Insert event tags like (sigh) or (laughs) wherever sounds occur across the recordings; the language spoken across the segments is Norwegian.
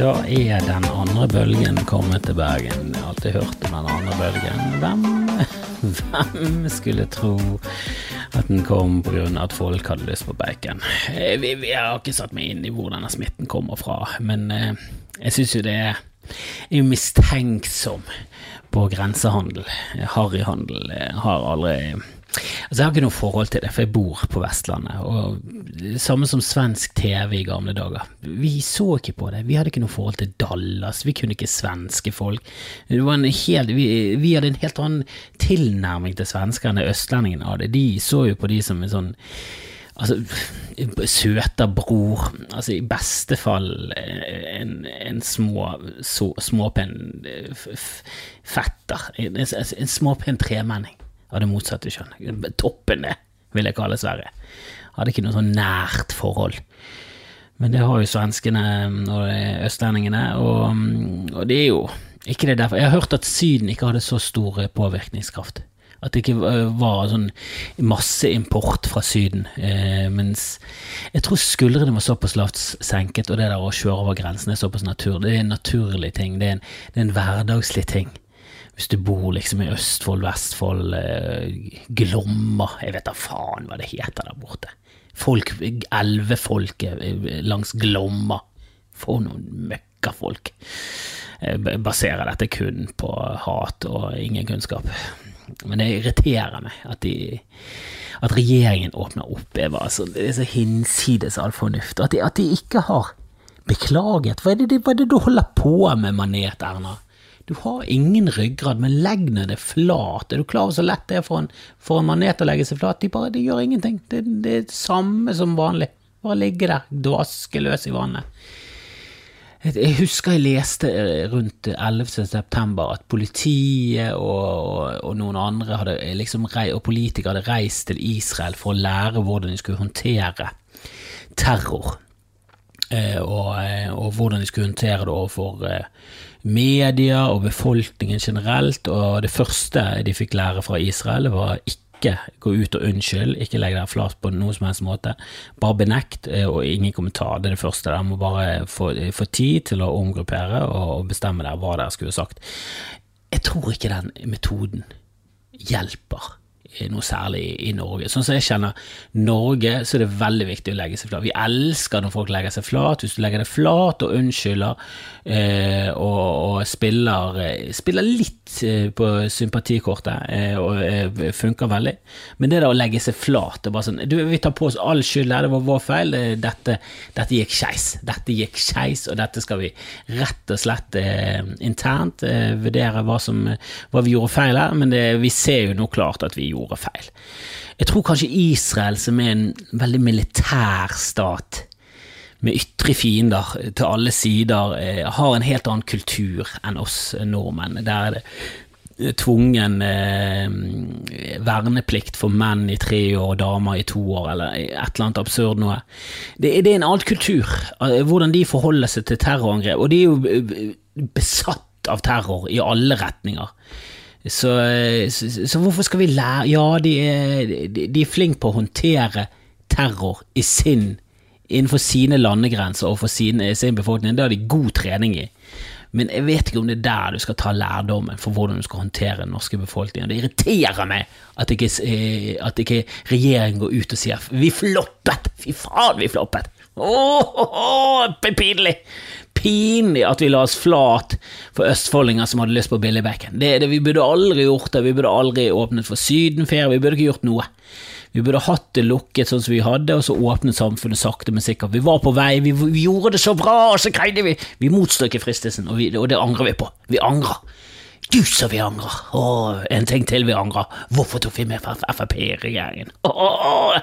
Da er den andre bølgen kommet til Bergen. Jeg har alltid hørt om den andre bølgen. Hvem, (laughs) hvem skulle tro at den kom pga. at folk hadde lyst på bacon? Jeg, jeg har ikke satt meg inn i hvor denne smitten kommer fra, men eh, jeg syns jo det er jeg mistenksom på grensehandel. Harryhandel har aldri Altså, jeg har ikke noe forhold til det, for jeg bor på Vestlandet. Og samme som svensk TV i gamle dager. Vi så ikke på det. Vi hadde ikke noe forhold til Dallas. Vi kunne ikke svenske folk. Helt, vi, vi hadde en helt annen tilnærming til svensker enn østlendingene hadde. De så jo på de som en sånn Altså, søta bror, altså i beste fall en, en små, så, småpen fetter, en, en småpen tremenning av det motsatte kjønn. Toppen, det, vil jeg kalle Sverige. Hadde ikke noe sånn nært forhold. Men det har jo svenskene og østlendingene, og, og det er jo ikke det derfor. Jeg har hørt at Syden ikke hadde så stor påvirkningskraft. At det ikke var sånn masseimport fra Syden. Eh, mens jeg tror skuldrene var såpass lavt senket, og det der å kjøre over grensen er såpass naturlig. Det er en naturlig ting. Det er en, det er en hverdagslig ting. Hvis du bor liksom i Østfold, Vestfold, eh, Glomma Jeg vet da faen hva det heter der borte. Folk, Elvefolket langs Glomma. For noen møkkafolk. Jeg baserer dette kun på hat og ingen kunnskap. Men det irriterer meg at, de, at regjeringen åpner opp. Det, altså, det er så hinsides all fornuft. At de, at de ikke har beklaget. Hva er, det, hva er det du holder på med, Manet Erna? Du har ingen ryggrad, men legg ned det flat. Er du klar over så lett det er for en, for en manet å legge seg flat? De bare de gjør ingenting. Det, det er det samme som vanlig. Bare ligge der, dvaske løs i vannet. Jeg husker jeg leste rundt 11. september at politiet og, og noen andre hadde liksom, og politikere hadde reist til Israel for å lære hvordan de skulle håndtere terror. Eh, og, og, hvordan de skulle håndtere det overfor media og befolkningen generelt. Og det første de fikk lære fra Israel, var ikke gå ut og unnskyld, ikke legg deg flat på noen som helst måte. Bare benekt og ingen kommentar. Det er det første. Dere må bare få, få, tid til å omgruppere og bestemme dere hva dere skulle sagt. Jeg tror ikke den metoden hjelper noe særlig i Norge. Sånn som jeg kjenner Norge, så er det veldig viktig å legge seg flat. Vi elsker når folk legger seg flat. Hvis du legger deg flat og unnskylder eh, og, og spiller, eh, spiller, litt eh, på sympatikortet eh, og eh, funker veldig, men det der å legge seg flat og bare sånn du, Vi tar på oss all skyld her, det var vår feil, dette, dette gikk skeis. Dette gikk skeis, og dette skal vi rett og slett eh, internt vurdere hva, som, hva vi gjorde feil her, men det, vi ser jo nå klart at vi gjorde gjorde feil. Jeg tror kanskje Israel, som er en veldig militær stat, med ytre fiender til alle sider, eh, har en helt annen kultur enn oss nordmenn. Der er det tvungen eh, verneplikt for menn i tre år, og damer i to år, eller et eller annet absurd noe. Det, det er en annen kultur, eh, hvordan de forholder seg til terrorangrep. Og de er jo eh, besatt av terror i alle retninger. Så, så, så, hvorfor skal vi lære Ja, de er, de er flinke på å håndtere terror i sin, innenfor sine landegrenser og for sin, sin befolkning. Det har de god trening i. Men jeg vet ikke om det er der du skal ta lærdommen for hvordan du skal håndtere den norske befolkningen. Det irriterer meg at ikke, eh, at ikke regjeringen går ut og sier 'vi floppet', fy faen, vi floppet. Åh, oh, oh, pinlig! Pinlig at vi la oss flat for østfoldinger som hadde lyst på billig bacon. Det, det, vi burde aldri gjort det, vi burde aldri åpnet for sydenferie, vi burde ikke gjort noe. Vi burde hatt det lukket sånn som vi hadde, og så åpnet samfunnet sakte, men sikkert. Vi var på vei, vi, vi gjorde det så bra, og så greide vi Vi motstår ikke fristelsen, og, vi, og det angrer vi på. Vi angrer. Gud, så vi angrer! Åh, en ting til vi angrer. Hvorfor tok vi med Frp i regjeringen? Åh,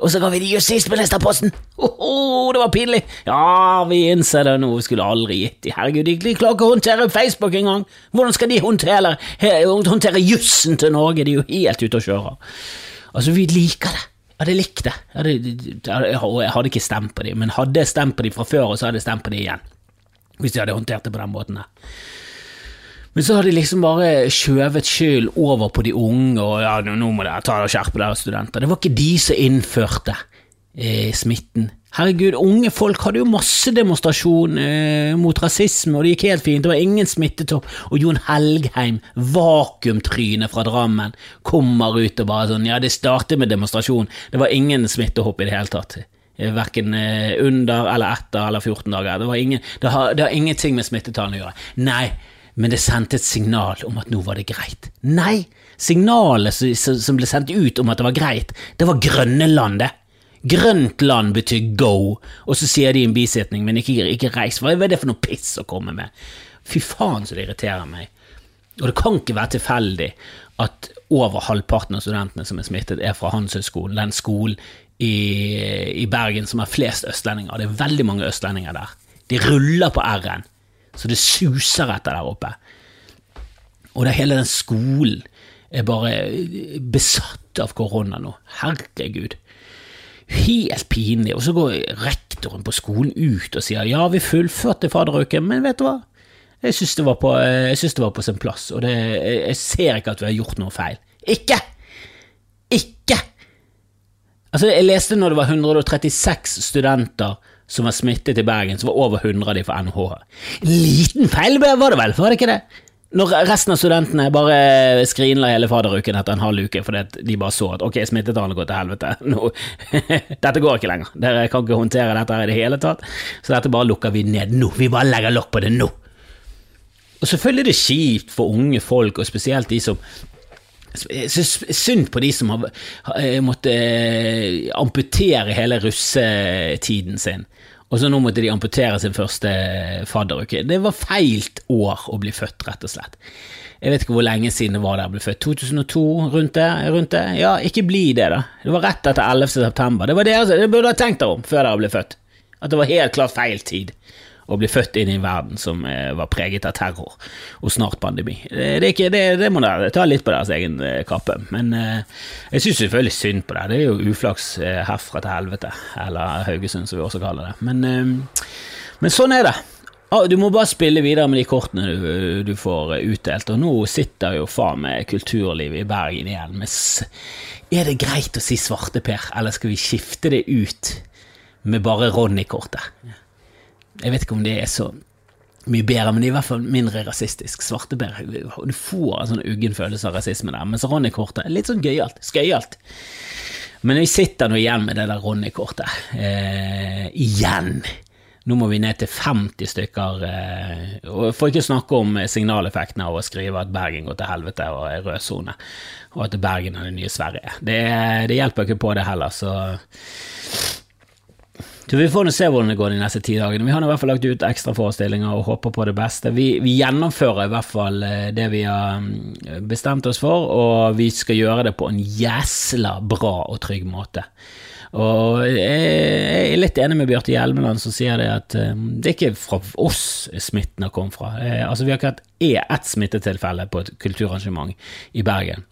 og så ga vi de justisministerposten! Åh, det var pinlig! Ja, vi innser det nå, vi skulle aldri gitt de. Herregud, de, de klarer ikke å håndtere Facebook engang! Hvordan skal de håndtere, håndtere jussen til Norge? De er jo helt ute å kjøre. Altså, vi liker det. Jeg hadde likt det. Jeg hadde, jeg hadde ikke stemt på dem, men hadde jeg stemt på dem fra før, og så hadde jeg stemt på dem igjen. Hvis de hadde håndtert det på den måten. Men så har de liksom bare skjøvet skyld over på de unge, og ja, nå må dere ta og skjerpe dere, studenter. Det var ikke de som innførte eh, smitten. Herregud, unge folk hadde jo masse demonstrasjon eh, mot rasisme, og det gikk helt fint. Det var ingen smittetopp. Og Jon Helgheim, vakuumtryne fra Drammen, kommer ut og bare sånn Ja, det startet med demonstrasjon. Det var ingen smittehopp i det hele tatt. Eh, Verken eh, under eller etter eller 14 dager. Det, ingen, det, har, det har ingenting med smittetallene å gjøre. Nei, men det sendte et signal om at nå var det greit. Nei! Signalet som ble sendt ut om at det var greit, det var grønne landet. Grønt land betyr go, og så sier de en bisetning, men ikke, ikke reis. Hva er det for noe piss å komme med? Fy faen så det irriterer meg. Og det kan ikke være tilfeldig at over halvparten av studentene som er smittet, er fra Handelshøyskolen, den skolen i, i, Bergen som har flest østlendinger. Det er veldig mange østlendinger der. De ruller på R-en, så det suser etter der oppe. Og det hele den skolen er bare besatt av korona nå. Herregud. Helt pinlig. Og så går rektoren på skolen ut og sier ja, vi fullførte fadderuken, men vet du hva? Jeg syns det, det, var på sin plass, og det, jeg ser ikke at vi har gjort noe feil. Ikke! Ikke! Altså, Jeg leste når det var 136 studenter som var smittet i Bergen, så var over 100 av de for NHH. Liten feil var det vel, var det ikke det? Når resten av studentene bare skrinla hele fadderuken etter en halv uke fordi de bare så at ok, smittetallene går til helvete, (laughs) nå, dette går ikke lenger, dere kan ikke håndtere dette i det hele tatt, så dette bare lukker vi ned nå, vi bare legger lokk på det nå. Og selvfølgelig er det kjipt for unge folk, og spesielt de som Synd på de som har måttet eh, amputere hele russetiden sin og så nå måtte de amputere sin første fadderuke. Det var feilt år å bli født, rett og slett. Jeg vet ikke hvor lenge siden det var der jeg ble født. 2002, rundt det? rundt det? Ja, ikke bli det, da. Det var rett etter 11. september. Det var det jeg burde ha tenkt dere om før dere ble født. At det var helt klart feil tid å bli født inn i en verden som eh, var preget av terror og snart pandemi. Det, det, ikke, det, det må dere ta litt på deres egen eh, kappe, men eh, jeg syns selvfølgelig synd på det. Det er jo uflaks herfra til helvete, eller Haugesund som vi også kaller det. Men, men sånn er det. Ah, du må bare spille videre med de kortene du, du får utdelt, og nå sitter jo faen meg kulturlivet i Bergen igjen med Er det greit å si Svarteper, eller skal vi skifte det ut med bare Ronny-kortet? Jeg vet ikke om det er så mye bedre, men det er i hvert fall mindre rasistisk. Svarteber Du får en sånn uggen følelse av rasisme der, mens Ronny-kortet er litt sånn gøyalt. Skøyalt. Men vi sitter nå igjen med det der Ronny-kortet. Eh, igjen. Nå må vi ned til 50 stykker. Eh, og For ikke snakke om signaleffekten av å skrive at Bergen går til helvete og er rød sone, og at Bergen er det nye Sverige. Det, det hjelper ikke på det heller, så så Vi får nå se hvordan det går de neste ti dagene. Vi har i hvert fall lagt ut ekstraforestillinger og håper på det beste. Vi, vi, gjennomfører i hvert fall eh, det vi har mm, bestemt oss for, og vi skal gjøre det på en jæsla bra og trygg måte. Og jeg er litt enig med Bjarte Hjelmeland som sier det at eh, det er ikke fra oss smitten har kommet fra. Eh, altså Vi har ikke hatt ett smittetilfelle på et kulturarrangement i Bergen.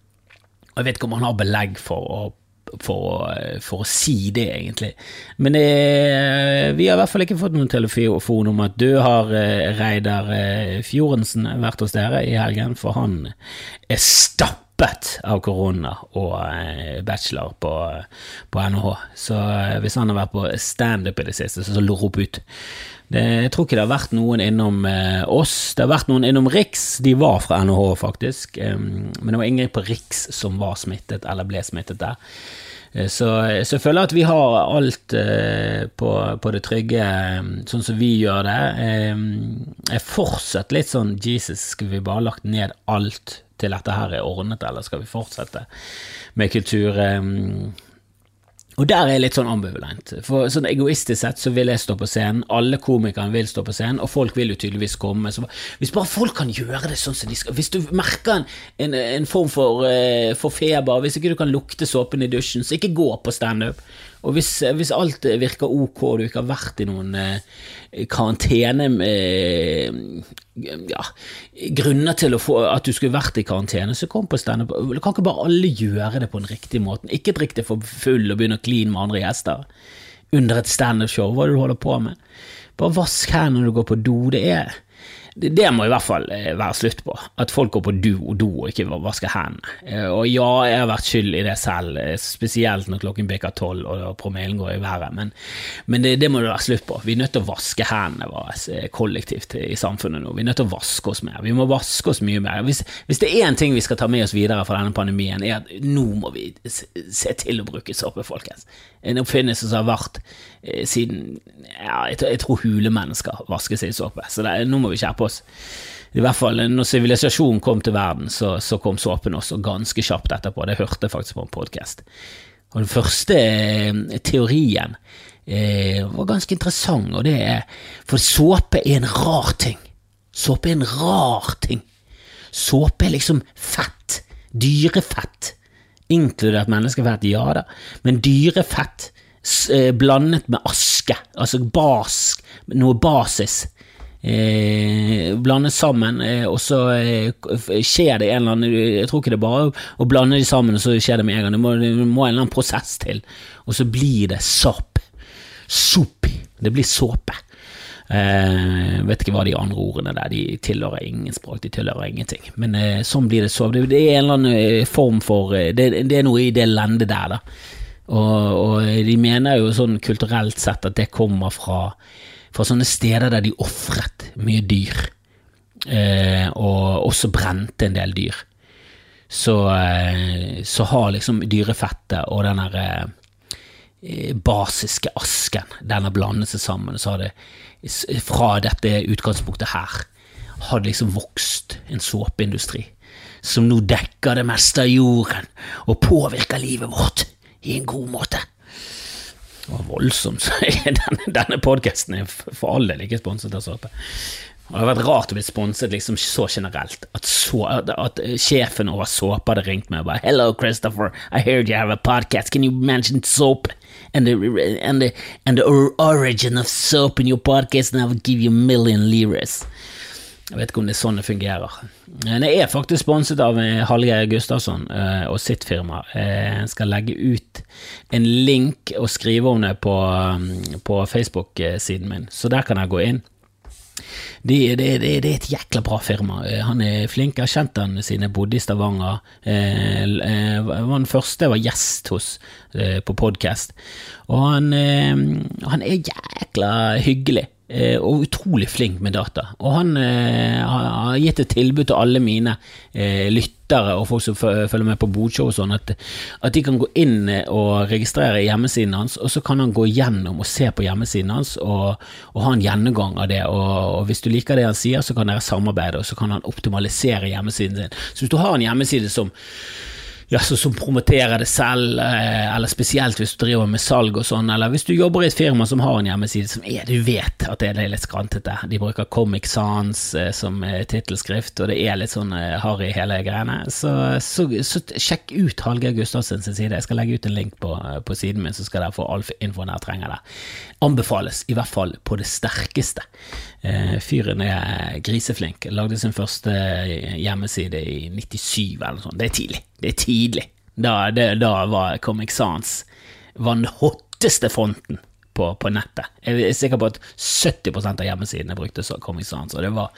Og Jeg vet ikke om han har belegg for å for, for, å si det, egentlig. Men det, vi har i hvert fall ikke fått noen telefon om at du har eh, Reidar eh, Fjordensen vært hos dere i helgen, for han er stappet av korona og eh, bachelor på, på NHH. Så hvis han har vært på standup i det siste, så, så rop ut. Det, jeg tror ikke det har vært noen innom eh, oss. Det har vært noen innom Riks. De var fra NHH, faktisk. Men det var ingen på Riks som var smittet, eller ble smittet der. Eh, så, så, jeg føler at vi har alt eh, på, på, det trygge, sånn som vi gjør det. Eh, jeg er fortsatt litt sånn Jesus, skal vi bare lagt ned alt til dette her er ordnet, eller skal vi fortsette med kultur? Um, og der er jeg litt sånn ambivalent. For sånn Egoistisk sett så vil jeg stå på scenen, alle komikerne vil stå på scenen, og folk vil jo tydeligvis komme. Så hvis bare folk kan gjøre det sånn som de skal Hvis du merker en, en, form for, uh, for, feber, hvis ikke du kan lukte såpen i dusjen, så ikke gå på standup. Og hvis, hvis, alt virker ok, og du ikke har vært i noen eh, karantene eh, ja, grunner til få, at du skulle vært i karantene, så kom på standup. Kan ikke bare alle gjøre det på en riktig måte? Ikke drikk deg for full og begynne å kline med andre gjester under et standup-show. Hva er det du holder på med? Bare vask hendene når du går på do. Det er det, det må i hvert fall eh, være slutt på. At folk går på do og do og ikke vasker hendene. Eh, Og ja, jeg har vært skyld i det selv, eh, spesielt når klokken bikker tolv og promillen går i været, men, men det, det må det være slutt på. Vi er nødt til å vaske hendene våre kollektivt i samfunnet nå. Vi er nødt til å vaske oss mer. Vi må vaske oss mye mer. Hvis, hvis det er én ting vi skal ta med oss videre fra denne pandemien, er at nå må vi se til å bruke såpe, folkens. En oppfinnelse som har vært siden ja, jeg, jeg tror hulemennesker vasker seg i såpe, så det, nå må vi skjerpe oss. I hvert fall når sivilisasjonen kom til verden, så, så kom såpen også ganske kjapt etterpå. Det hørte jeg faktisk på en podkast. Og den første eh, teorien eh, var ganske interessant, og det er For såpe er en rar ting. Såpe er en rar ting. Såpe er liksom fett. Dyrefett. Inkludert menneskefett, ja da, men dyrefett eh, blandet med aske, altså bask, noe basis. Eh, blandet sammen, eh, og så eh, skjer det en eller annen Jeg tror ikke det er bare å blande de sammen, og så skjer det med en gang. Det må, det må en eller annen prosess til, og så blir det sopp. Sopp. Det blir såpe. Eh, vet ikke hva de andre ordene der, de tilhører ingen språk, de tilhører ingenting. Men eh, sånn blir det så. Det, det er en eller annen eh, form for eh, det, det er noe i det lendet der, da. Og, og de mener jo sånn kulturelt sett at det kommer fra, fra sånne steder der de ofret mye dyr, eh, og også brente en del dyr. Så, eh, så har liksom dyrefettet og den der eh, eh, basiske asken, den har blandet seg sammen, så har det fra dette utgangspunktet her har liksom vokst en såpeindustri som nå dekker det meste av jorden og påvirker livet vårt i en god måte. Det var voldsomt. (laughs) Denne, denne podkasten er for all del ikke sponset av såpe. Det hadde vært rart å bli sponset liksom så generelt. At, så, at sjefen over såpe hadde ringt meg og bare Hello, Christopher. I heard you have a podcast. Can you mention soap? And the, and, the, and the origin of soap in your podcast, and I will give you a million liras. Jeg vet ikke om det er sånn det fungerer. Men jeg er faktisk sponset av eh, Hallgeir Gustavsson eh, og sitt firma. Eh, Jeg skal legge ut en link og skrive om det på, um, på Facebook-siden min, så der kan jeg gå inn. Det, de, de, de er et jækla bra firma. Eh, Han er flink. Jeg har kjent han siden jeg bodde i Stavanger. Eh, eh, var den første jeg var gjest hos eh, på podkast. Og han, eh, han er jækla hyggelig. Eh, Og utrolig flink med data. Og han eh, har gitt et tilbud til alle mine eh, lyttere og folk som følger med på bodshow og sånn, at, at de kan gå inn og registrere hjemmesiden hans, og så kan han gå gjennom og se på hjemmesiden hans og, og ha en gjennomgang av det. Og, og hvis du liker det han sier, så kan dere samarbeide, og så kan han optimalisere hjemmesiden sin. Så hvis du har en hjemmeside som ja, så som promoterer det selv, eh, eller spesielt hvis du driver med salg og sånn, eller hvis du jobber i et firma som har en hjemmeside som er, du vet at det er litt skrantete. De bruker Comic Sans eh, som tittelskrift, og det er litt sånn eh, harry hele greiene. Så, så, så sjekk ut Hallgeir Gustavsens side. Jeg skal legge ut en link på, på siden min, så skal dere få all infoen dere trenger der. Anbefales, i hvert fall på det sterkeste. Fyren er griseflink. Lagde sin første hjemmeside i 97 eller noe sånt. Det er tidlig. Det er tidlig. Da, det, da var Comic Sans var den hotteste fonten på, på nettet. Jeg er sikker på at 70% av hjemmesidene brukte så Comic Sans, og det, var,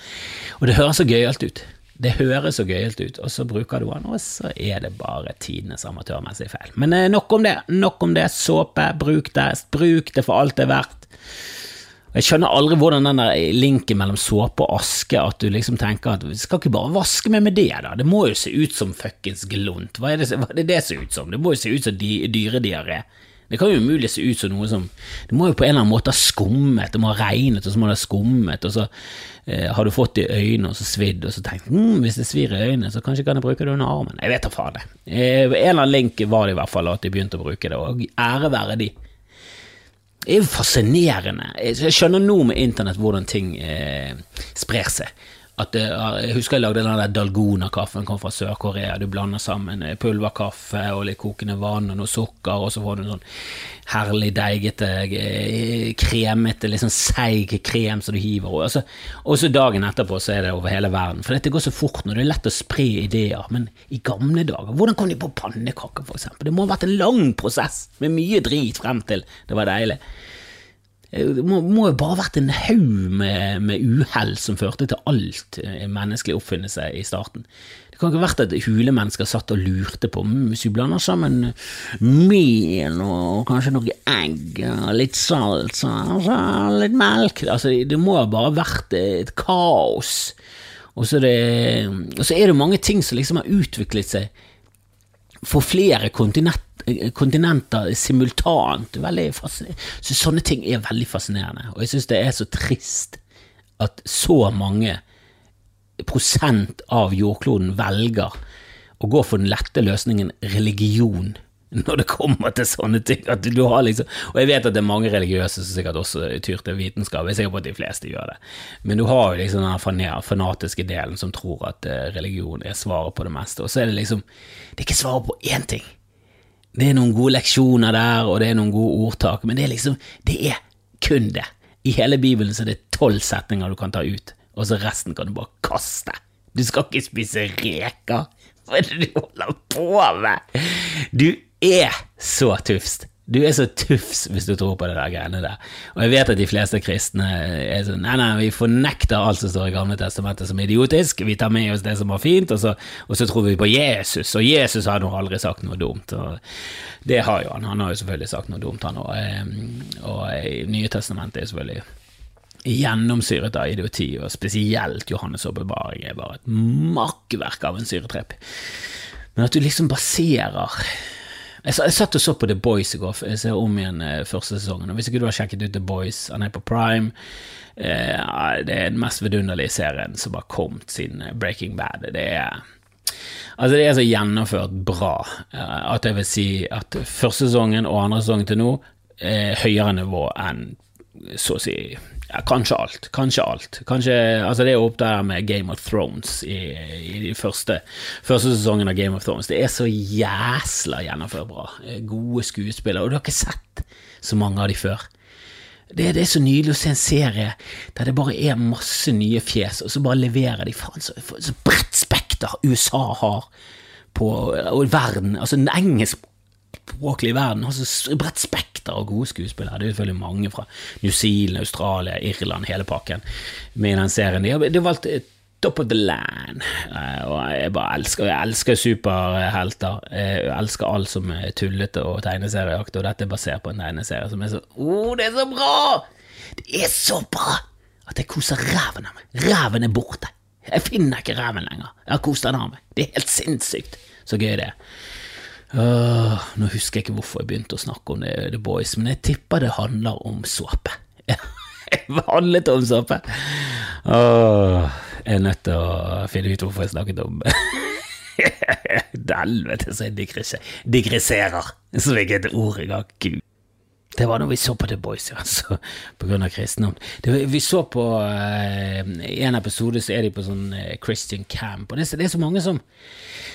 og det høres så gøyalt ut. Det høres så gøyalt ut, og så bruker du den, og så er det bare tidenes amatørmessige feil. Men eh, nok om det. Nok om det. Såpe, bruk det. Bruk det for alt det er verdt. Jeg skjønner aldri hvordan den der linken mellom såpe og aske, at du liksom tenker at vi skal ikke bare vaske meg med det, da. Det må jo se ut som fuckings glunt. Hva er det hva er det, det ser ut som? Det må jo se ut som di, dyrediaré. Det kan jo umulig se ut som noe som Det må jo på en eller annen måte ha skummet, det må ha regnet, og så må det ha skummet, og så eh, har du fått det i øynene og så svidd, og så tenkt hm, hvis det svir i øynene, så kanskje kan jeg bruke det under armen. Jeg vet da faen det. Eh, en eller annen link var det i hvert fall at de begynte å bruke det, og ære være de. Det er jo fascinerende. Jeg skjønner nå med internett hvordan ting eh, sprer seg. At, det, jeg husker jeg lagde den der Dalgona-kaffen, kom fra Sør-Korea. Du blander sammen eh, pulverkaffe og litt kokende vann og noe sukker, og så får du en sånn herlig deigete, eh, kremete, litt sånn seig krem som du hiver over. Og så, og så dagen etterpå så er det over hele verden. For dette går så fort når det er lett å spre ideer. Men i gamle dager, hvordan kom de på pannekaker, for eksempel? Det må ha vært en lang prosess med mye drit frem til det var deilig. Det må, jo bare ha vært en haug med, med uhell som førte til alt eh, menneskelig oppfinnelse i starten. Det kan ikke ha vært at hulemennesker satt og lurte på mm, hvis vi blander sammen mel og kanskje noe egg og litt salt og litt melk altså, Det må ha bare vært et kaos. Og så, det, og så er det mange ting som liksom har utviklet seg for flere kontinenter simultant. Så sånne ting er veldig fascinerende, og jeg syns det er så trist at så mange prosent av jordkloden velger å gå for den lette løsningen religion når det kommer til sånne ting. Liksom, og jeg vet at det er mange religiøse som sikkert også tyr til vitenskap, jeg er sikker på at de fleste gjør det, men du har jo liksom den fanatiske delen som tror at eh, religion er svaret på det meste, og så er det liksom Det er ikke svaret på én ting. Det er noen gode leksjoner der, og det er noen gode ordtak, men det er liksom Det er kun det. I hele Bibelen så er det tolv setninger du kan ta ut og så resten kan du bare kaste. Du skal ikke spise reker. Hva er det du holder på med? Du er så tufst. Du er så tufs hvis du tror på det der greiene der. Og jeg vet at de fleste kristne er sånn Nei, nei, vi fornekter alt som står i Gamle testamentet som idiotisk. Vi tar med oss det som var fint, og så, og så tror vi på Jesus. Og Jesus har nå aldri sagt noe dumt. Og det har jo han. Han har jo selvfølgelig sagt noe dumt, han òg. Og, og Nye testamentet er selvfølgelig gjennomsyret av idioti, og spesielt Johannes' åpenbaring er bare et makkverk av en syretrepp. Men at du liksom baserer jeg, jeg satt og så på The Boys i går, jeg ser om igjen eh, første sesongen. og Hvis ikke du har sjekket ut The Boys, han er på Prime. Eh, det er den mest vidunderlige serien som har kommet siden eh, Breaking Bad. Det er Altså, det er så gjennomført bra eh, at jeg vil si at første sesongen og andre sesongen til nå er høyere nivå enn så å si ja, kanskje alt. Kanskje alt. Kanskje, altså det er opp der med Game of Thrones i, i de første, første sesongen av Game of Thrones. Det er så jæsla gjennomførbra. Gode skuespillere. Og du har ikke sett så mange av de før. Det, det, er så nydelig å se en serie der det bare er masse nye fjes, og så bare leverer de faen så, så bredt spekter USA har på og verden. Altså den engelsk språklige verden Altså så bredt spekter av gode skuespillere. Det er selvfølgelig mange fra New Zealand, Australia, Irland, hele pakken med den serien. De har, de har valgt Top of the Land, eh, og jeg bare elsker Jeg elsker superhelter. Jeg elsker alt som er tullete og tegneserieaktig, og dette er basert på en tegneserie som er så Å, oh, det er så bra! Det er så bra at jeg koser ræven av meg. Ræven er borte. Jeg finner ikke ræven lenger. Jeg har kost den av meg. Det er helt sinnssykt så gøy det er. Uh, nå husker jeg ikke hvorfor jeg begynte å snakke om det, The Boys, men jeg tipper det handler om såpe. (laughs) det handlet om såpe! Uh, jeg er nødt til å finne ut hvorfor jeg snakket om (laughs) Helvete, så jeg digresserer, som ikke er et ord engang. Gud. Det var når vi så på The Boys, ja, altså, på grunn av kristendom. vi så på uh, en episode, så er de på sånn uh, Christian camp, og det, det, er så mange som,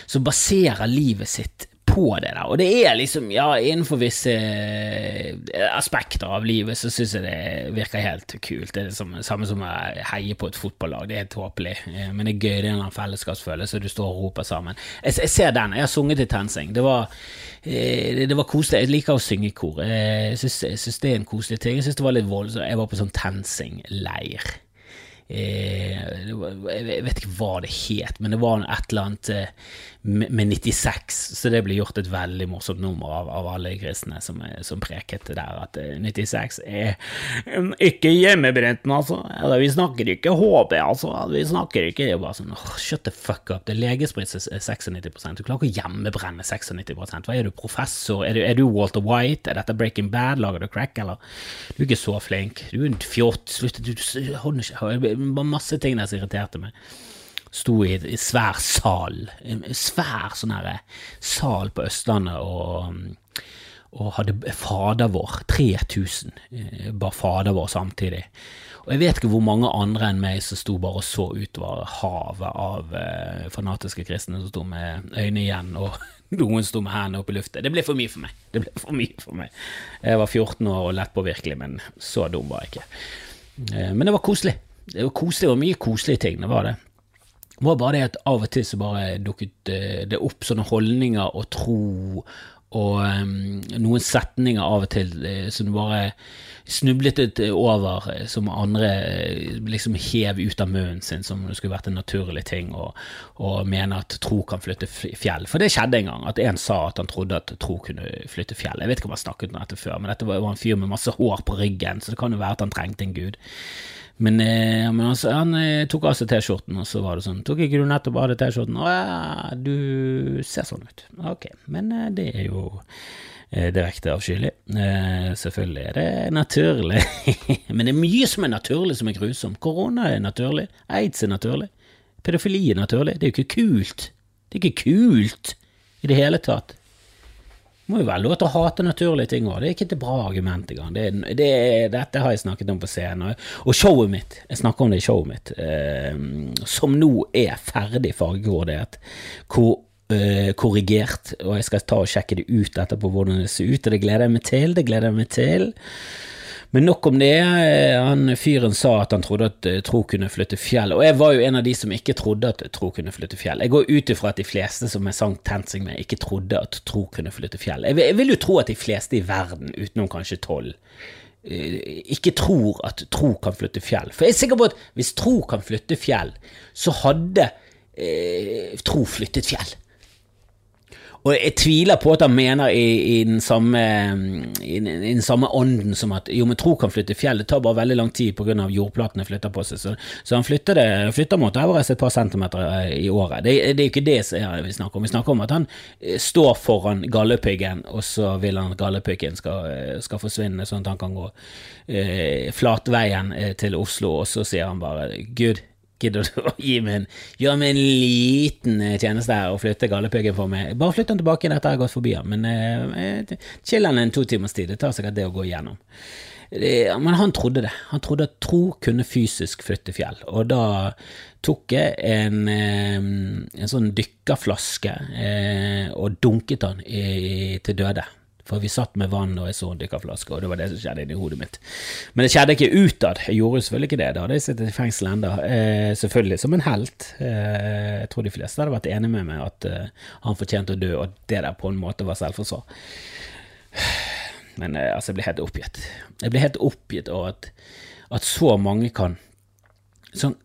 som baserer livet sitt på det der. Og det er liksom, ja, innenfor visse eh, aspekter av livet så syns jeg det virker helt kult. Det er det samme som å heie på et fotballag, det er helt tåpelig, eh, men det er gøy, det er en fellesskapsfølelse, du står og roper sammen. Jeg, jeg ser den, jeg har sunget i TenSing. Det var, eh, det var koselig. Jeg liker å synge i kor. Jeg syns det er en koselig ting. Jeg syns det var litt voldsomt. Jeg var på sånn TenSing-leir. jeg vet ikke hva det het, men det var et eller annet med 96, så det ble gjort et veldig morsomt nummer av, av alle kristne som, som, preket der, at 96 eh, er ikke hjemmebrenten, altså. Eller, vi snakker ikke HB, altså. Vi snakker ikke Det er bare sånn oh, shut the fuck up. Det er legesprit 96 Du klarer ikke å hjemmebrenne 96 Hva er du, professor? Er du, er du, Walter White? Er dette Breaking Bad? Lager du crack, eller? Du er ikke så flink. Du er en fjott. Slutt, du, du Masse ting der som irriterte meg sto i en svær sal, en svær sånn her sal på Østlandet og, og hadde Fader vår, 3000, bar bare Fader vår samtidig. Og jeg vet ikke hvor mange andre enn meg som sto bare og så utover havet av eh, fanatiske kristne som sto med øynene igjen, og (laughs) noen sto med hendene opp i lufta. Det ble for mye for meg. Det ble for mye for meg. Jeg var 14 år og lettpåvirkelig, men så dum var jeg ikke. Eh, men det var koselig. Det var koselig, var mye koselige ting, det var det. Det var bare det at av og til så bare dukket eh, det opp sånne holdninger og tro og um, noen setninger av og til uh, som du bare snublet over, uh, som andre uh, liksom hev ut av munnen sin som det skulle vært en naturlig ting, og, og mener at tro kan flytte fjell. For det skjedde en gang, at en sa at han trodde at tro kunne flytte fjell. Jeg vet ikke om han snakket om dette før, men dette var en fyr med masse hår på ryggen, så det kan jo være at han trengte en gud. Men, eh, men altså, han eh, tok av seg T-skjorten, og så var det sånn Tok ikke du nettopp av deg T-skjorten? Å ja, du ser sånn ut. Ok, men eh, det er jo eh, direkte avskyelig. Eh, selvfølgelig er det naturlig. (laughs) men det er mye som er naturlig som er grusomt. Korona er naturlig. Aids er naturlig. Pedofili er naturlig. Det er jo ikke kult. Det er ikke kult i det hele tatt. Må jo være lov til å hate naturlige ting òg. Det er ikke et bra argument engang. Det, det, dette har jeg snakket om på scenen. Og showet mitt, jeg snakker om det i showet mitt, eh, som nå er ferdig fargekoordinert, eh, korrigert, og jeg skal ta og sjekke det ut etterpå hvordan det ser ut, og det gleder jeg meg til. Det gleder jeg meg til. Men nok om det. Han fyren sa at han trodde at eh, tro kunne flytte fjell, og jeg var jo en av de som ikke trodde at tro kunne flytte fjell. Jeg går ut ifra at de fleste som jeg sang TenSing med, ikke trodde at tro kunne flytte fjell. Jeg vil, jeg vil jo tro at de fleste i verden, utenom kanskje tolv, eh, ikke tror at tro kan flytte fjell. For jeg er sikker på at hvis tro kan flytte fjell, så hadde eh, tro flyttet fjell. Og jeg tviler på at han mener i, i, den, samme, i, i den, samme, ånden som at jo, men tro kan flytte fjell, det tar bare veldig lang tid pga. jordplatene flytter på seg. Så, så han flytter det flytter mot Everest et par centimeter eh, i året. Det, det er jo ikke det vi snakker om. Vi snakker om at han eh, står foran gallepiggen, og så vil han at gallepiggen skal, eh, skal, forsvinne, sånn at han kan gå eh, flatveien til Oslo, og så sier han bare Gud, Gidder du å gi meg en, gjøre meg en liten eh, tjeneste her og flytte gallepiggen for meg? Bare flytt den tilbake jeg har gått forbi han, men eh, chill han en to timers tid. Det tar sikkert det å gå igjennom. Det, men han trodde det. Han trodde at tro kunne fysisk flytte fjell, og da tok jeg en, eh, en sånn dykkerflaske eh, og dunket han i, til døde. For vi satt med vann og jeg så en dykkerflaske, og det var det som skjedde inni hodet mitt. Men det skjedde ikke utad. Jeg gjorde selvfølgelig ikke det. Da hadde jeg sittet i fengsel ennå. Eh, selvfølgelig som en helt. Eh, jeg tror de fleste hadde vært enig med meg at eh, han fortjente å dø, og det der på en måte var selvforsvar. Men eh, altså, jeg ble helt oppgitt. Jeg ble helt oppgitt over at, at så mange kan sånn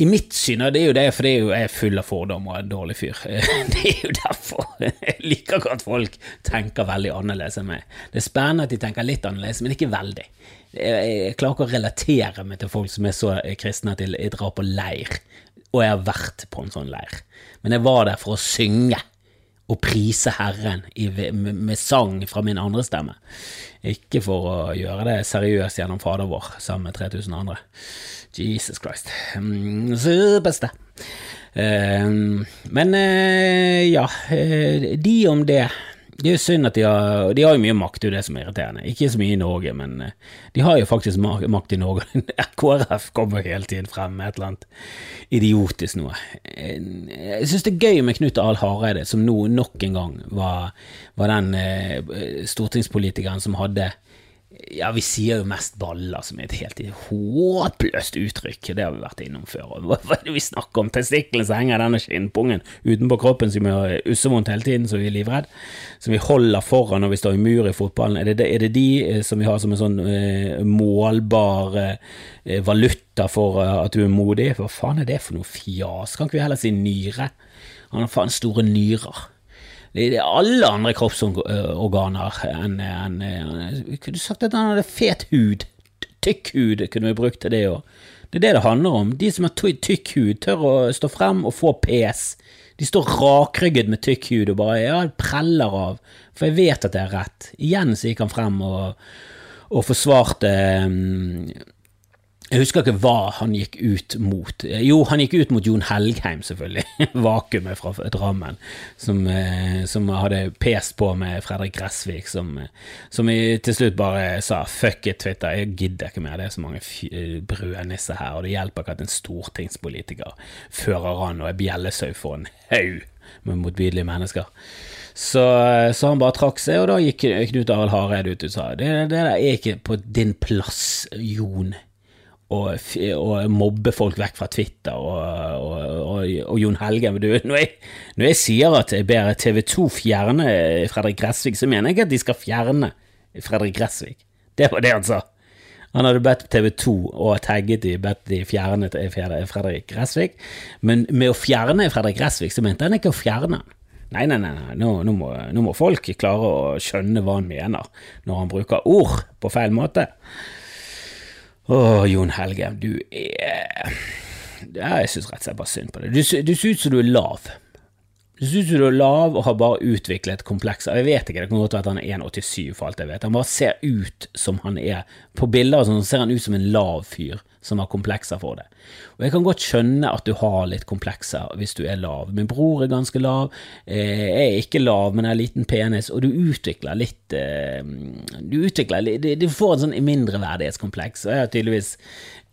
i mitt syn, og det er jo det, for det er jo, jeg er full av fordommer og en dårlig fyr. (laughs) Det er jo derfor jeg liker ikke at folk tenker veldig annerledes enn meg. Det er spennende at de tenker litt annerledes, men ikke veldig. Jeg klarer ikke å relatere meg til folk som er så kristne at de drar på leir, og jeg har vært på en sånn leir. Men jeg var der for å synge og prise Herren med, sang fra min andre stemme. Ikke for å gjøre det seriøst gjennom Fader vår sammen med 3000 andre. Jesus Christ. superste. så beste. Uh, men uh, ja, uh, de om det. Det er jo synd at de har De har jo mye makt, det er det som er irriterende. Ikke så mye i Norge, men de har jo faktisk makt i Norge. (laughs) KrF kommer hele tiden frem med et eller annet idiotisk noe. Jeg syns det er gøy med Knut Ahl Hareide, som nå nok en gang var, var den stortingspolitikeren som hadde ja, vi sier jo mest baller, som er et helt håpløst uttrykk. Det har vi vært innom før. Hva er det vi snakker om? Testiklene som henger denne skinnpungen utenpå kroppen som gjør ussevondt hele tiden, så vi er livredd? Som vi holder foran når vi står i mur i fotballen? Er det, er det de eh, som vi har som en sånn eh, målbar eh, valuta for eh, at du er modig? Hva faen er det for noe fjas? Kan ikke vi heller si nyre? Han har faen store nyrer er alle andre kroppsorganer enn en, en, Kunne sagt at han hadde fet hud. Tykk hud kunne vi brukt til det òg. Det er det det handler om. De som har tykk hud, tør å stå frem og få pes. De står rakrygget med tykk hud og bare ja, preller av, for jeg vet at det er rett. Igjen så gikk han frem og, og forsvarte um, jeg husker ikke hva han gikk ut mot. Jo, han gikk ut mot Jon Helgheim, selvfølgelig. (laughs) Vakuumet fra Drammen, som, eh, som, hadde pest på med Fredrik Gressvik, som, som til slutt bare sa 'fuck it, Twitter, jeg gidder ikke mer', det er så mange brødnisser her, og det hjelper ikke at en stortingspolitiker fører an og er bjellesau for en haug med motbydelige mennesker. Så, så, han bare trakk seg, og da gikk Knut Arild Hareide ut og sa det, det der er ikke på din plass, Jon og, og mobbe folk vekk fra Twitter og, og, og, Jon Helge. Du, når, når jeg sier at jeg ber TV 2 fjerne Fredrik Gressvik, så mener jeg at de skal fjerne Fredrik Gressvik. Det var det han sa. Han hadde bedt TV 2 og tagget de, bedt de fjerne Fredrik Gressvik, men med å fjerne Fredrik Gressvik, så mente han ikke å fjerne han. Nei, nei, nei, nei. Nå, nå, må, nå må folk klare å skjønne hva han mener når han bruker ord på feil måte. Å, Jon Helge, du er Jeg syns rett og slett bare synd på deg. Du, du ser ut som du er lav. Du ser ut som du er lav og har bare utviklet komplekser. Jeg vet ikke, det kan godt være at han er 1,87 for alt jeg vet. Han bare ser ut som han er På bilder og sånn, ser han ut som en lav fyr som har komplekser for det. Og jeg kan godt skjønne at du har litt komplekser hvis du er lav. Min bror er ganske lav, eh, jeg er ikke lav, men jeg har liten penis, og du utvikler litt eh, Du utvikler litt Du får en sånn mindreverdighetskompleks, og jeg har tydeligvis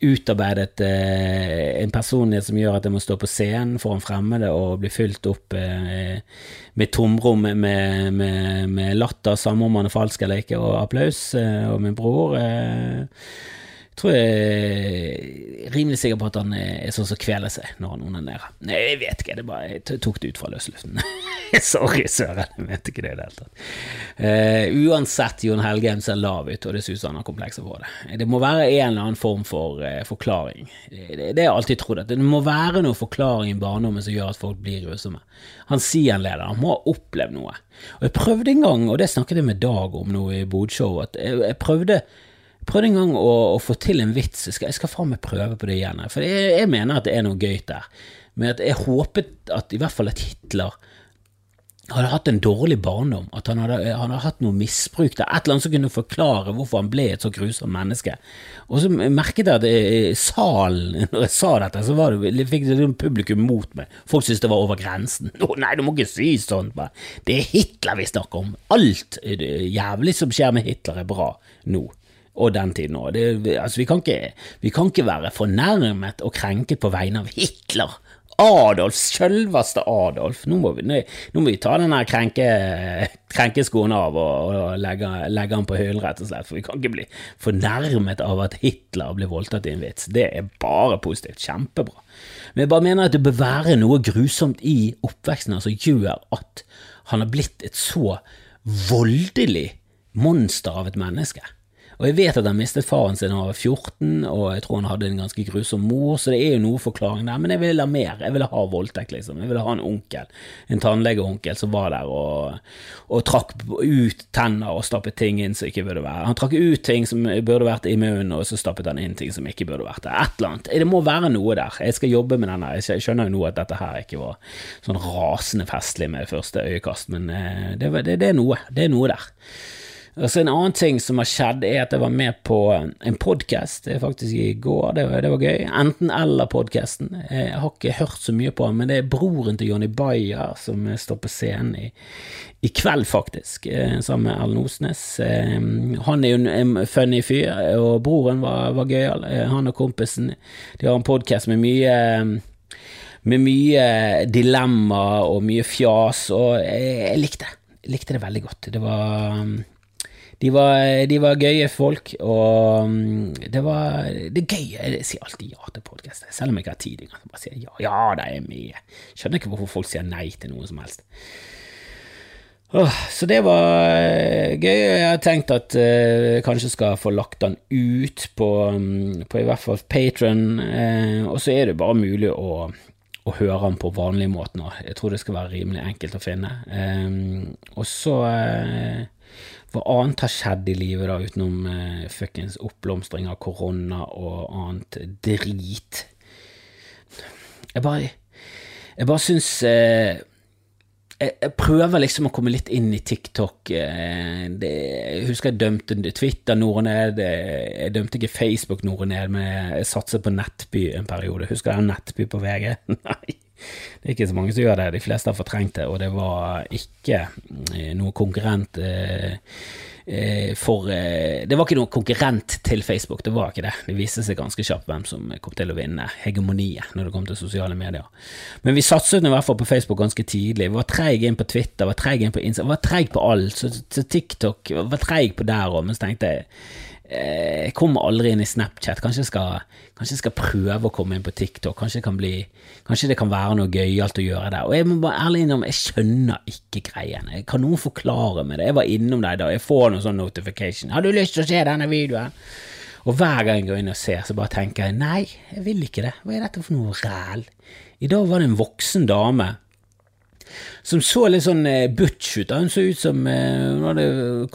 utarbeidet eh, en personlighet som gjør at jeg må stå på scenen foran fremmede og bli fylt opp med tomrom med, med, med latter, samme om man er falsk eller ikke, og applaus. Og min bror tror jeg er rimelig sikker på at han er sånn som kveler seg når han onanerer. Nei, jeg vet ikke, det bare, jeg tok det ut fra løsluften. (laughs) Sorry, søren, jeg vet ikke det i det hele tatt. Uh, uansett, Jon Helgheim ser lav ut, og det synes han har komplekser på det. Det må være en eller annen form for uh, forklaring. Det, har jeg alltid trodd, at det må være noen forklaring i barndommen som gjør at folk blir grusomme. Han sier en leder, han må ha opplevd noe. Og jeg prøvde en gang, og det snakket jeg med Dag om nå i Bodshow, at jeg, jeg prøvde prøvde en gang å, å få til en vits. Jeg skal, jeg skal faen meg prøve på det igjen. For jeg, jeg mener at det er noe gøy der. Men at jeg håpet at i hvert fall at Hitler hadde hatt en dårlig barndom. At han hadde, han hadde hatt noe misbruk der. Et eller annet som kunne forklare hvorfor han ble et så grusomt menneske. Og så merket jeg at i salen, (laughs) når jeg sa dette, så det, fikk det sånn publikum mot meg. Folk syntes det var over grensen. (laughs) Å nei, du må ikke si. Bare. Det er Hitler vi snakker om. Alt eh, jævlig som skjer med Hitler, er bra nå og den tiden òg. Altså, vi, vi kan ikke være fornærmet og krenket på vegne av Hitler. Adolf, selveste Adolf. Nå må vi, nå, nå må vi ta den krenke, krenkeskoen av og, og legge, legge den på hyllen, rett og slett. For vi kan ikke bli fornærmet av at Hitler blir voldtatt i en vits. Det er bare positivt. Kjempebra. Men jeg bare mener at det bør være noe grusomt i oppveksten som gjør at han har blitt et så voldelig monster av et menneske. Og jeg vet at han mistet faren sin da han var 14, og jeg tror han hadde en ganske grusom mor, så det er jo noe forklaring der, men jeg ville ha mer. Jeg ville ha voldtekt, liksom. Jeg ville ha en onkel, en tannlegeonkel som var der og, og trakk ut tenner og stappet ting inn som ikke burde være. Han trakk ut ting som burde vært i munnen, og så stappet han inn ting som ikke burde vært der. Et eller annet. Det må være noe der. Jeg skal jobbe med denne. Jeg skjønner jo nå at dette her ikke var sånn rasende festlig med første øyekast, men eh, det, det, det er noe. Det er noe der. Og så En annen ting som har skjedd, er at jeg var med på en podkast faktisk i går. Det var, det var gøy. Enten-eller-podkasten. Jeg har ikke hørt så mye på den, men det er broren til Jonny Bayer som står på scenen i, i kveld, faktisk, eh, sammen med Erlend Osnes. Eh, Han er jo en- funny fyr, og broren var, var gøyal. Eh, Han og kompisen de har en podkast med mye med mye dilemma og mye fjas, og jeg, jeg likte det. Jeg likte det veldig godt. Det var de var, de var gøye folk, og um, det var det er gøy. Jeg sier alltid ja til podkaster, selv om jeg ikke har tid. Jeg Bare sier ja, ja, det er med. Skjønner ikke hvorfor folk sier nei til noe som helst. Oh, så det var gøy, gøy. Jeg har tenkt at eh, jeg kanskje skal få lagt den ut på, um, på i hvert fall Patron, eh, og så er det bare mulig å, og høre den på vanlig måte nå. Jeg tror det skal være rimelig enkelt å finne. Um, og så eh, hva annet har skjedd i livet da, utenom uh, fuckings oppblomstring av korona og annet drit? Jeg bare Jeg bare syns eh, jeg, prøver liksom å komme litt inn i TikTok. eh, Det, jeg husker jeg dømte Twitter og ned. eh, Jeg dømte ikke Facebook og ned, men jeg satset på Nettby en periode. Husker jeg Nettby på VG? (laughs) Nei. Det er ikke så mange som gjør det, de fleste har fortrengt det, og det var ikke eh, noe konkurrent eh, eh, for Det var ikke noe konkurrent til Facebook, det var ikke det. Det viste seg ganske kjapt hvem som kom til å vinne hegemoniet når det kom til sosiale medier. Men vi satset i hvert fall på Facebook ganske tidlig. Vi var treige inn på Twitter, var treige inn på Insta, var treig på alt. Så, så TikTok var treig på der òg, men så tenkte jeg jeg kommer aldri inn i Snapchat. Kanskje jeg, skal, kanskje jeg skal prøve å komme inn på TikTok. Kanskje kan, bli, kanskje det kan være noe gøyalt å gjøre der. Og jeg må bare ærlig innom, jeg skjønner ikke greien. Kan noen forklare meg det? Jeg var innom deg da, jeg får noen sånn notification. 'Har du lyst til å se denne videoen?' Og hver gang jeg går inn og ser, så bare tenker jeg 'nei, jeg vil ikke det'. Hva er dette for noe ræl? I dag var det en voksen dame som så litt sånn eh, butch ut. Hun så ut som eh, hun hadde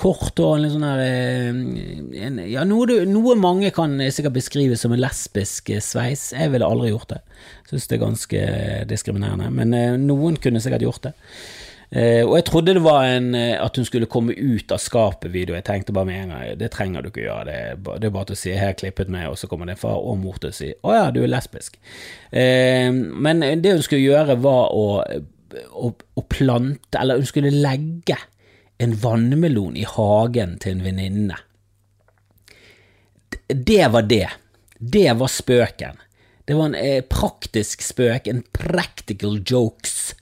kort hår litt sånn her eh, Ja, noe, noe, mange kan sikkert beskrive som en lesbisk sveis. Jeg ville aldri gjort det. Syns det er ganske diskriminerende. Men noen kunne sikkert gjort det. Og jeg trodde det var en, at hun skulle komme ut av skapet-video. Jeg tenkte bare med en gang det trenger du ikke gjøre. Det er, bare, det er bare til å si har klippet meg', og så kommer det far og mor til å si 'å ja, du er lesbisk'. Men det hun skulle gjøre, var å å, å plante, eller hun skulle legge en vannmelon i hagen til en venninne. Det var det. Det var spøken. Det var en eh, praktisk spøk, en practical jokes,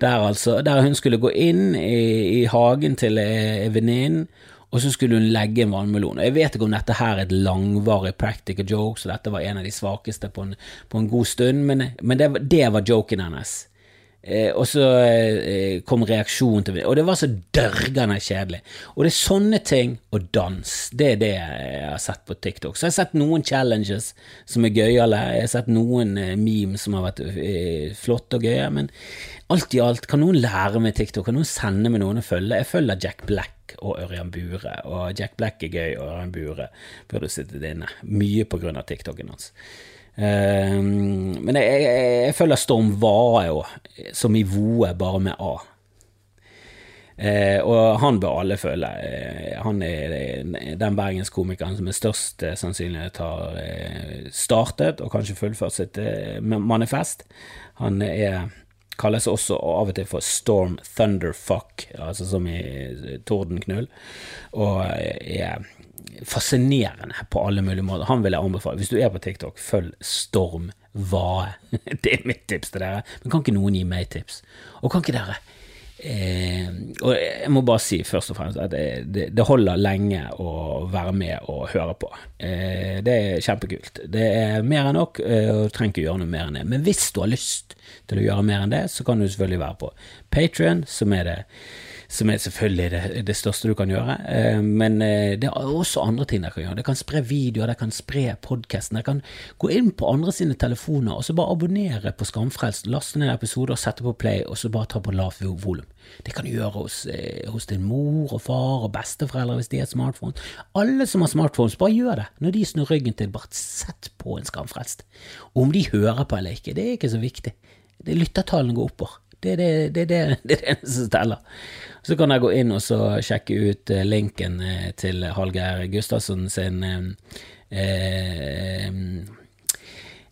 der altså, der hun skulle gå inn i, i hagen til eh, venninnen, og så skulle hun legge en vannmelon. Jeg vet ikke om dette her er et langvarig practical joke, så dette var en av de svakeste på en, på en god stund, men, men det, det, var joken hennes. Eh, og så eh, kom reaksjonen til Og det var så dørgende kjedelig. Og det er sånne ting og dans. Det er det jeg har sett på TikTok. Så jeg har sett noen challenges som er gøyale. Jeg har sett noen eh, memes som har vært eh, flotte og gøye. Men alt i alt, kan noen lære meg TikTok? Kan noen sende meg noen å følge? Jeg følger Jack Black og Ørjan Bure. Og Jack Black er gøy, og Ørjan Bure burde sittet inne. Mye på grunn av TikToken hans. Uh, men jeg, jeg, jeg, føler Storm Vae jo, som i Voe, bare med A. Eh, og han bør alle føle. Eh, han er den bergenskomikeren som med størst sannsynlighet har startet og kanskje fullført sitt manifest. Han er kalles også av og til for Storm Thunderfuck, altså som i tordenknull, og er fascinerende på alle mulige måter. Han vil jeg anbefale. Hvis du er på TikTok, følg Storm Vae. (laughs) Det er mitt tips til dere. Men kan ikke noen gi meg tips? Og kan ikke dere eh, Og jeg må bare si først og fremst at det, det, holder lenge å være med og høre på. Eh, det er kjempekult. Det er mer enn nok, eh, og du trenger ikke gjøre noe mer enn det. Men hvis du har lyst til å gjøre mer enn det, så kan du selvfølgelig være på Patrion, som er det som er selvfølgelig det, det største du kan gjøre. Eh, men eh, det er også andre ting dere kan gjøre. Dere kan spre videoer, dere kan spre podkasten. Dere kan gå inn på andre sine telefoner og så bare abonnere på Skamfrelst, laste ned episoder, sette på play, og så bare ta på lavt volum. Det kan du gjøre hos, eh, hos, din mor og far og besteforeldre hvis de har smartphone. Alle som har smartphones, bare gjør det. Når de snur ryggen til, bare sett på en Skamfrelst. Om de hører på eller ikke, det er ikke så viktig. Lyttertallene går oppover. Det er det, det, det, (laughs) det, det som teller. Så kan jeg gå inn og sjekke ut eh, linken eh, til Hallgeir Gustavsen sin eh, eh,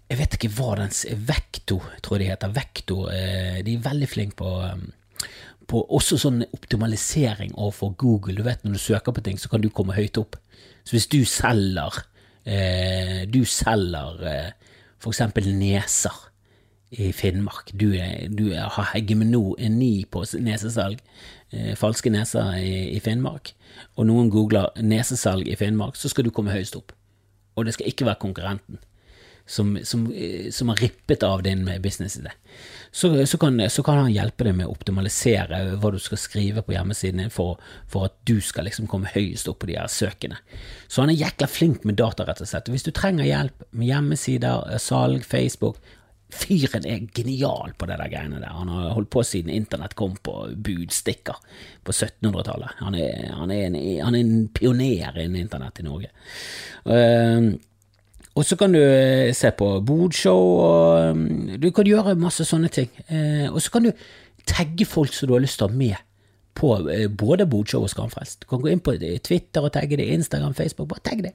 Jeg vet ikke hva den Vekto, tror jeg de heter. Vekto. Eh, de er veldig flinke på, på også sånn optimalisering overfor Google. Du vet Når du søker på ting, så kan du komme høyt opp. Så hvis du selger eh, Du selger for eksempel neser i Finnmark. Du, du har hegemoni på nesesalg, eh, falske neser i, i, Finnmark, og noen googler nesesalg i Finnmark, så skal du komme høyest opp. Og det skal ikke være konkurrenten som, som, eh, som har rippet av din businessidé. Så, så, kan, så kan han hjelpe deg med å optimalisere hva du skal skrive på hjemmesiden din for, for, at du skal liksom komme høyest opp på de her søkene. Så han er jækla flink med data, rett og slett. Hvis du trenger hjelp med hjemmesider, salg, Facebook, Fyren er genial på det der greiene der. Han har holdt på siden internett kom på budstikker på 1700-tallet. Han, han, han, er en pioner innen internett i Norge. Uh, og så kan du eh, se på bodshow, og um, du kan gjøre masse sånne ting. Uh, og så kan du tagge folk som du har lyst til å ha med på uh, både bodshow og Skamfrelst. Du kan gå inn på Twitter og tagge det, Instagram, Facebook. Bare tagg det.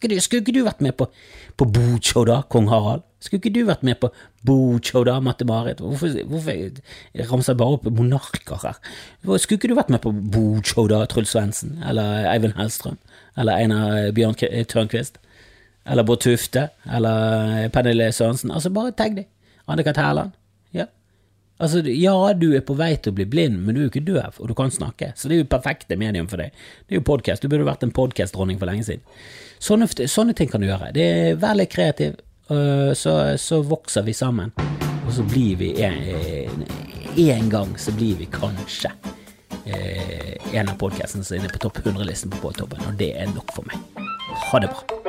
Skulle ikke du vært med på, på Bocho, da, kong Harald? Skulle ikke du vært med på Bocho, da, Mette-Marit? Hvorfor, hvorfor ramser jeg bare opp monarker her? Skulle ikke du vært med på Bocho, da, Truls Svendsen? Eller Eivind Hellstrøm? Eller Einar Bjørn Tørnquist? Eller Bård Tufte? Eller Pernille Sørensen? Altså, bare tagg dem. Anne-Kat. Hærland? Altså, ja, du er på vei til å bli blind, men du er jo ikke døv, og du kan snakke, så det er jo perfekte medium for deg. Det er jo podkast, du burde vært en podkastdronning for lenge siden. Sånne, sånne, ting kan du gjøre. Det er Vær litt kreativ, øh, så, så, vokser vi sammen, og så blir vi en, en gang så blir vi kanskje eh, en av podkastene som er inne på topp 100-listen på Podtoppen, og det er nok for meg. Ha det bra.